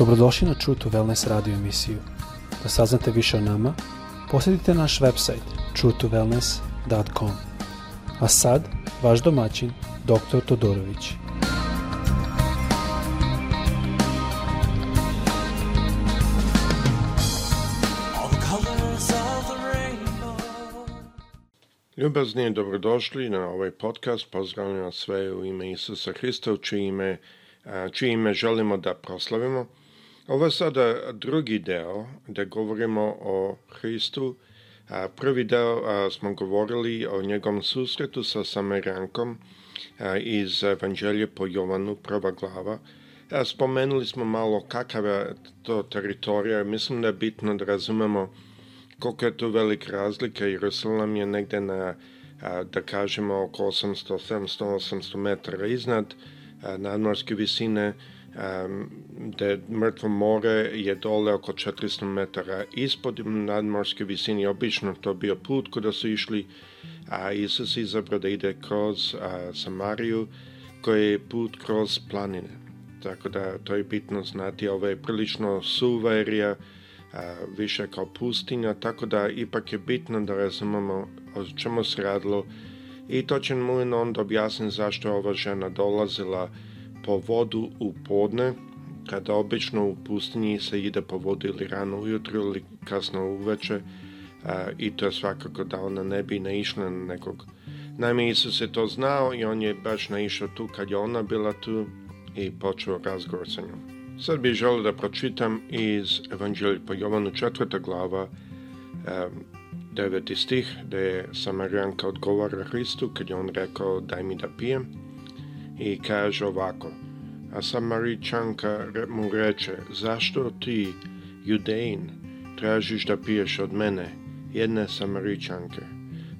Dobrodošli na True to Wellness radio emisiju. Da saznate više o nama, posjetite naš website truetowellness.com. A sad, vaš domaćin, dr. Todorović. Ljubazni, dobrodošli na ovaj podcast. Pozdravljam sve u ime Isusa Hrista, u čije ime, čije ime želimo da proslavimo. Ovo je sada drugi deo da govorimo o Hristu. A, prvi deo smo govorili o njegovom susretu sa Samerankom iz Evanđelje po Jovanu, prva glava. spomenuli smo malo kakav je to teritorija. Mislim da je bitno da razumemo koliko je tu velika razlika. Jerusalim je negde na, da kažemo, oko 800, 700, 800 metara iznad nadmorske visine gde mrtvo more je dole oko 400 metara ispod nadmorske visine. Obično to bio put kada su išli, a Isus izabrao da ide kroz a, Samariju, koji je put kroz planine. Tako da to je bitno znati, ovo je prilično suva erija, a, više kao pustinja, tako da ipak je bitno da razumemo o čemu se radilo i to će mu onda objasniti zašto je ova žena dolazila po vodu u podne, kada obično u pustinji se ide po vodu ili rano ujutru ili kasno uveče, a, i to je svakako da ona ne bi naišla na nekog. Naime, Isus je to znao i on je baš naišao tu kad je ona bila tu i počeo razgovor sa njom. Sad bih želio da pročitam iz Evanđelja po Jovanu četvrta glava, a, 9. stih, da je Samarijanka odgovara Hristu kad je on rekao daj mi da pijem i kaže ovako. A Samaričanka mu reče, zašto ti, Judein, tražiš da piješ od mene, jedne Samaričanke?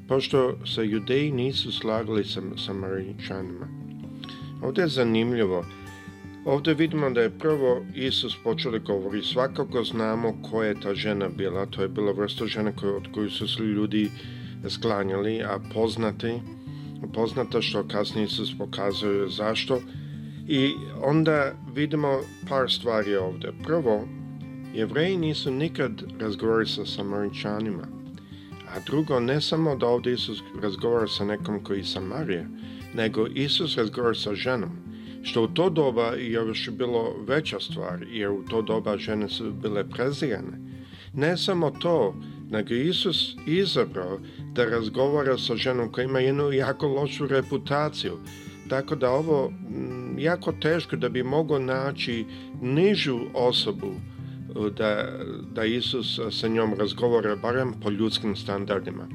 Pošto se Judeji nisu slagali sa Samaričanima. Ovde je zanimljivo, ovde vidimo da je prvo Isus počeo da govori, svakako znamo ko je ta žena bila, to je bila vrsta žena od koju su se ljudi sklanjali, a poznati poznata, što kasnije se pokazuje zašto. I onda vidimo par stvari ovde. Prvo, jevreji nisu nikad razgovarali sa Samaričanima. A drugo, ne samo da ovde Isus razgovara sa nekom koji je Samarija, nego Isus razgovara sa ženom. Što u to doba je još bilo veća stvar, jer u to doba žene su bile prezirane. Ne samo to, nego Isus izabrao da razgovara sa ženom koja ima jednu jako lošu reputaciju. Tako da ovo jako teško da bi mogao naći nižu osobu e, da, da Isus sa njom razgovara, barem po ljudskim standardima.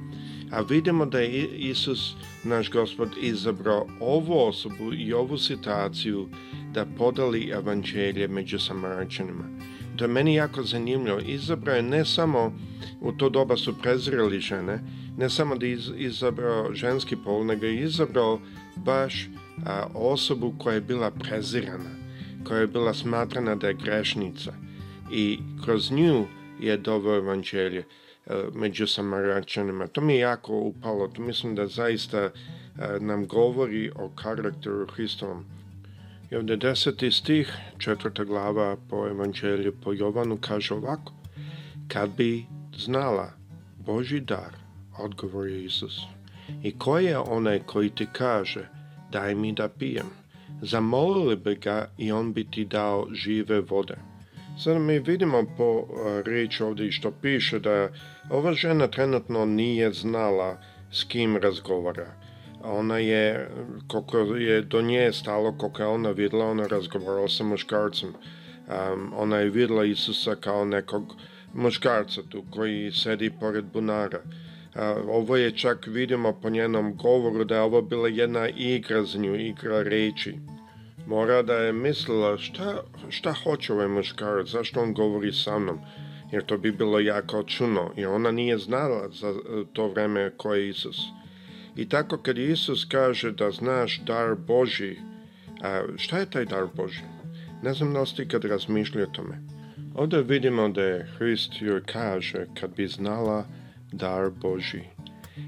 A vidimo da je Isus, naš gospod, izabrao ovu osobu i ovu situaciju da podali evanđelje među Samaričanima. To da je meni jako zanimljivo. Izabrao je ne samo, u to doba su prezreli žene, ne samo da je izabrao ženski pol, nego je izabrao baš a, osobu koja je bila prezirana, koja je bila smatrana da je grešnica. I kroz nju je doveo evanđelje e, među samaračanima. To mi je jako upalo, to mislim da zaista e, nam govori o karakteru Hristovom. I ovde deseti stih, četvrta glava po evanđelju po Jovanu kaže ovako. Kad bi znala Boži dar, odgovor je Isus. I ko je onaj koji ti kaže, daj mi da pijem? Zamolili bi ga i on bi ti dao žive vode. Sada mi vidimo po e, reči ovde što piše da ova žena trenutno nije znala s kim razgovara ona je, koliko je do nje stalo, koliko je ona videla, ona razgovarala sa muškarcem. Um, ona je videla Isusa kao nekog muškarca tu koji sedi pored bunara. Uh, ovo je čak vidimo po njenom govoru da je ovo bila jedna igra za nju, igra reči. Mora da je mislila šta, šta hoće ovaj muškarac, zašto on govori sa mnom, jer to bi bilo jako čuno, i ona nije znala za eh, to vreme ko je Isus. I tako kad Isus kaže da znaš dar Boži, a šta je taj dar Boži? Ne znam da ste kad razmišlja o tome. Ovdje vidimo da je Hrist joj kaže kad bi znala dar Boži.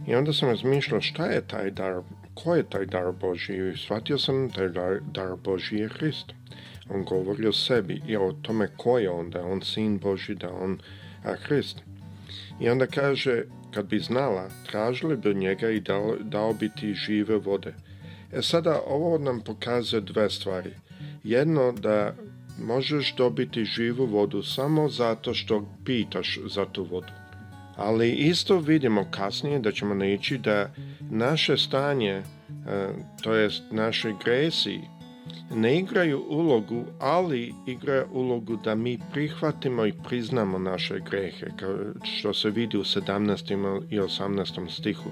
I onda sam razmišljao šta je taj dar, ko je taj dar Boži i shvatio sam da je dar, dar Boži je Hrist. On govori o sebi i o tome ko je on, da je on sin Boži, da on a Hrist. I onda kaže, Kad bi znala, tražila bi od njega i dao, dao bi ti žive vode. E sada, ovo nam pokazuje dve stvari. Jedno, da možeš dobiti živu vodu samo zato što pitaš za tu vodu. Ali isto vidimo kasnije da ćemo naići da naše stanje, e, to jest naše gresiji, ne igraju ulogu, ali igraju ulogu da mi prihvatimo i priznamo naše grehe, kao što se vidi u 17. i 18. stihu.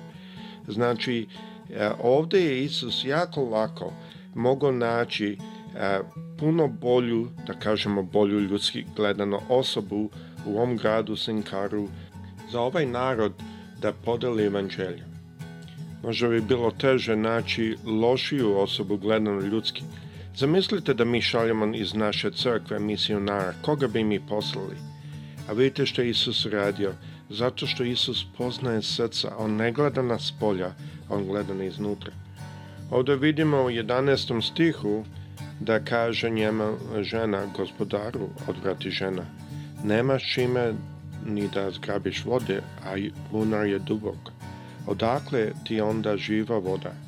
Znači, e, ovde je Isus jako lako mogao naći e, puno bolju, da kažemo bolju ljudski gledano osobu u ovom gradu Sinkaru za ovaj narod da podeli evanđelje. Možda bi bilo teže naći lošiju osobu gledano ljudski, Zamislite da mi šaljemo iz naše crkve misionara, koga bi mi poslali? A vidite što je Isus radio, zato što Isus poznaje srca, on ne gleda nas polja, on gleda na iznutra. Ovde vidimo u 11. stihu da kaže njema žena, gospodaru, odvrati žena, nemaš čime ni da zgrabiš vode, a bunar je dubok. Odakle ti onda živa voda?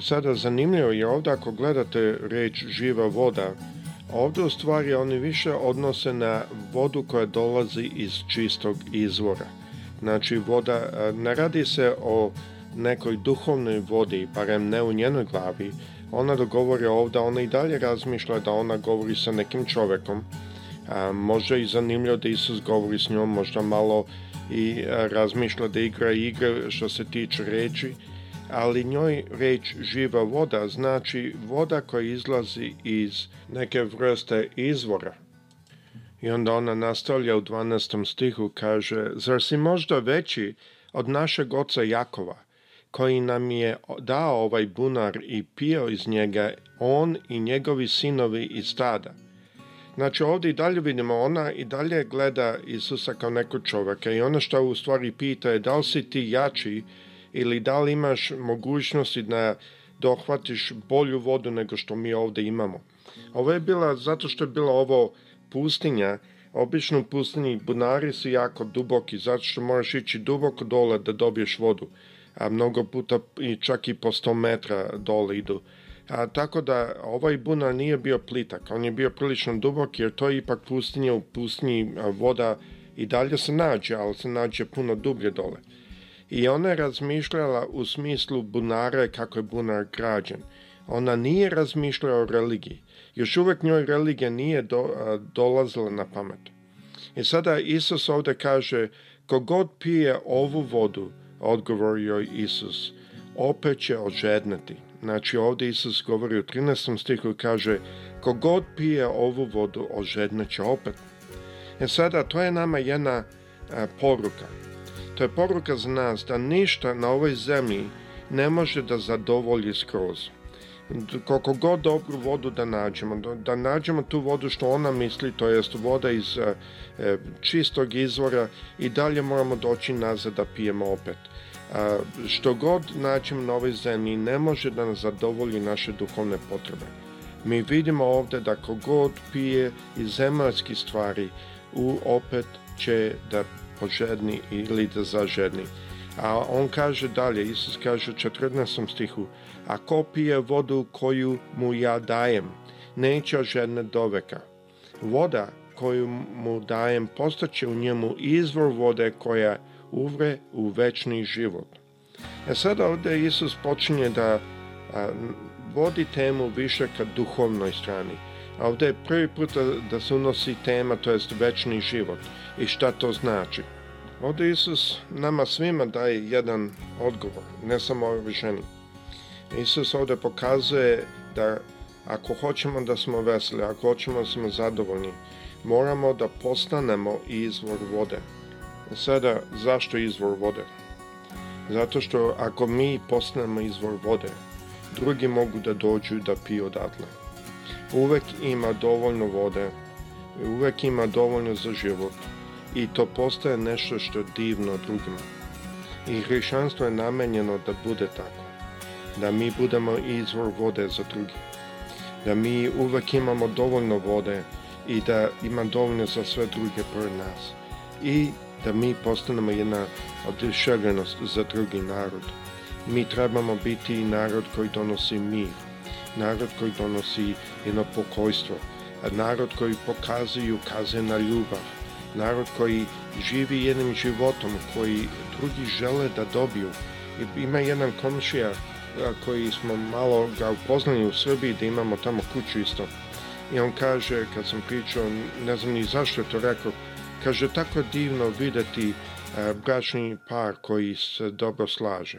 Sada zanimljivo je ovdje ako gledate reč živa voda, ovde u stvari oni više odnose na vodu koja dolazi iz čistog izvora. Znači voda, ne radi se o nekoj duhovnoj vodi, barem ne u njenoj glavi, ona da govori ovdje, ona i dalje razmišlja da ona govori sa nekim čovekom. A, možda i zanimljivo da Isus govori s njom, možda malo i razmišlja da igra igre što se tiče reči, ali njoj reč živa voda znači voda koja izlazi iz neke vrste izvora. I onda ona nastavlja u 12. stihu, kaže, zar si možda veći od našeg oca Jakova, koji nam je dao ovaj bunar i pio iz njega on i njegovi sinovi i stada. Znači ovdje i dalje vidimo ona i dalje gleda Isusa kao nekog čovjeka i ono što u stvari pita je da li si ti jači ili da li imaš mogućnosti da dohvatiš bolju vodu nego što mi ovde imamo. Ovo je bila, zato što je bila ovo pustinja, obično u pustinji bunari su jako duboki, zato što moraš ići duboko dole da dobiješ vodu, a mnogo puta i čak i po 100 metra dole idu. A, tako da ovaj bunar nije bio plitak, on je bio prilično dubok jer to je ipak pustinja, u pustinji voda i dalje se nađe, ali se nađe puno dublje dole i ona je razmišljala u smislu bunara kako je bunar građen. Ona nije razmišljala o religiji. Još uvek njoj religija nije do, a, dolazila na pamet. I sada Isus ovde kaže, kogod pije ovu vodu, odgovorio Isus, opet će ožednati. Znači ovde Isus govori u 13. stihu i kaže, kogod pije ovu vodu, ožednat opet. E sada, to je nama jedna a, poruka To je poruka za nas da ništa na ovoj zemlji ne može da zadovolji skroz. Koliko god dobru vodu da nađemo, da nađemo tu vodu što ona misli, to jest voda iz e, čistog izvora i dalje moramo doći nazad da pijemo opet. što god nađemo na ovoj zemlji ne može da nas zadovolji naše duhovne potrebe. Mi vidimo ovde da kogod pije iz zemaljskih stvari, u opet će da požedni ili da zažedni. A on kaže dalje, Isus kaže u 14. stihu, a ko pije vodu koju mu ja dajem, neće ožedne doveka. Voda koju mu dajem postaće u njemu izvor vode koja uvre u večni život. E sada ovde Isus počinje da a, vodi temu više ka duhovnoj strani. A ovde je prvi put da, da se unosi tema, to jest večni život. I šta to znači? Ovde Isus nama svima daje jedan odgovor, ne samo ovoj ženi. Isus ovde pokazuje da ako hoćemo da smo veseli, ako hoćemo da smo zadovoljni, moramo da postanemo izvor vode. Sada, zašto izvor vode? Zato što ako mi postanemo izvor vode, drugi mogu da dođu da piju odatle uvek ima dovoljno vode, uvek ima dovoljno za život i to postaje nešto što je divno drugima. I hrišćanstvo je namenjeno da bude tako, da mi budemo izvor vode za drugi, da mi uvek imamo dovoljno vode i da ima dovoljno za sve druge pored nas i da mi postanemo jedna odreševenost za drugi narod. Mi trebamo biti narod koji donosi mir, narod koji donosi jedno pokojstvo, narod koji pokazuje i na ljubav, narod koji živi jednim životom koji drugi žele da dobiju. Ima jedan komšija koji smo malo ga upoznali u Srbiji da imamo tamo kuću isto. I on kaže, kad sam pričao, ne znam ni zašto to rekao, kaže, tako divno videti bračni par koji se dobro slaže.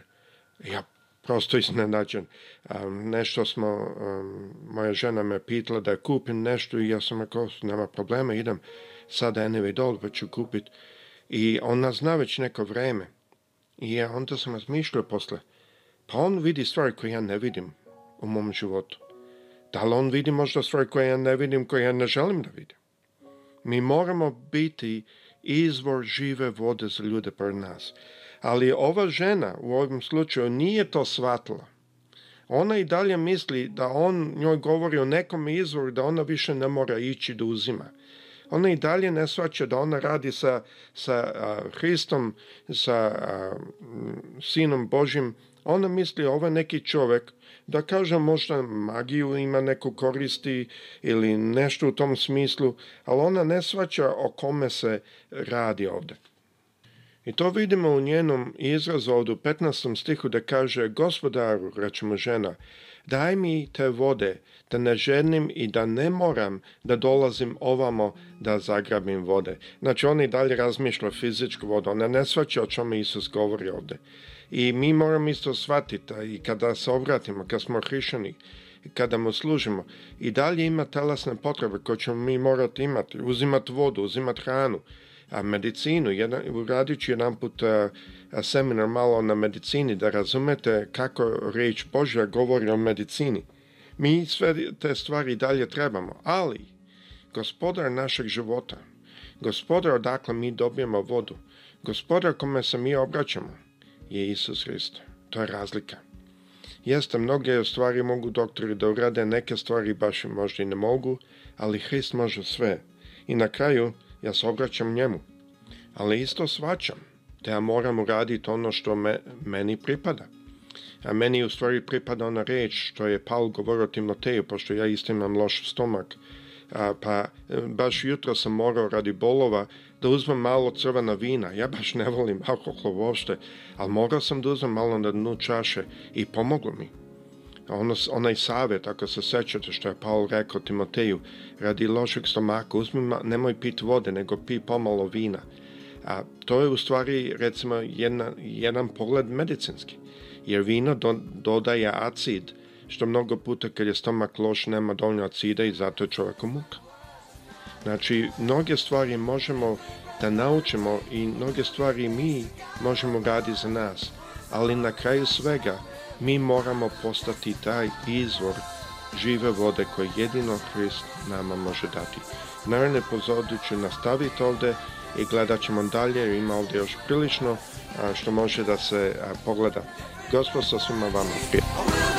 Ja prosto iznenađen. Um, nešto smo, um, moja žena me pitala da kupim nešto i ja sam rekao, nema problema, idem sada anyway dol, pa ću kupit. I ona zna već neko vreme. I ja onda sam razmišljao posle, pa on vidi stvari koje ja ne vidim u mom životu. Da li on vidi možda stvari koje ja ne vidim, koje ja ne želim da vidim? Mi moramo biti izvor žive vode za ljude pred nas. Ali ova žena u ovom slučaju nije to shvatila. Ona i dalje misli da on njoj govori o nekom izvoru da ona više ne mora ići da uzima. Ona i dalje ne svaća da ona radi sa, sa a, Hristom, sa a, Sinom Božim. Ona misli ovo je neki čovek da kažem možda magiju ima neko koristi ili nešto u tom smislu, ali ona ne svaća o kome se radi ovde. I to vidimo u njenom izrazu ovde u 15. stihu da kaže gospodaru, rećemo žena, daj mi te vode da ne želim i da ne moram da dolazim ovamo da zagrabim vode. Znači oni dalje razmišlja fizičku vodu, ona ne svaća o čome Isus govori ovde. I mi moramo isto shvatiti da i kada se obratimo, kad smo hrišćani, kada mu služimo, i dalje ima telesne potrebe koje ćemo mi morati imati, uzimati vodu, uzimati hranu, a medicinu, jedan, uradit ću jedan put a, e, a seminar malo na medicini, da razumete kako reč Božja govori o medicini. Mi sve te stvari dalje trebamo, ali gospodar našeg života, gospodar odakle mi dobijemo vodu, gospodar kome se mi obraćamo, je Isus Hristo. To je razlika. Jeste, mnoge stvari mogu doktori da urade, neke stvari baš možda i ne mogu, ali Hrist može sve. I na kraju, ja se obraćam njemu. Ali isto svačam da ja moram uraditi ono što me, meni pripada. A meni u stvari pripada ona reč što je Paul govorio Timoteju, pošto ja isto imam loš stomak. A, pa e, baš jutro sam morao radi bolova da uzmem malo crvena vina, ja baš ne volim alkohol uopšte, ali morao sam da uzmem malo na dnu čaše i pomoglo mi. Ono, onaj savjet, ako se sećate što je Paul rekao Timoteju, radi lošeg stomaka, uzmi, nemoj pit vode, nego pi pomalo vina. A to je u stvari, recimo, jedna, jedan pogled medicinski, jer vino do, dodaje acid, što mnogo puta kad je stomak loš nema dovoljno acida i zato je čovjeku muka. Znači, mnoge stvari možemo da naučimo i mnoge stvari mi možemo raditi za nas, ali na kraju svega mi moramo postati taj izvor žive vode koje jedino Hrist nama može dati. Naravno, epizodu ću nastaviti ovde i gledat ćemo dalje, ima ovde još prilično što može da se pogleda. Gospod sa svima vama. Prije.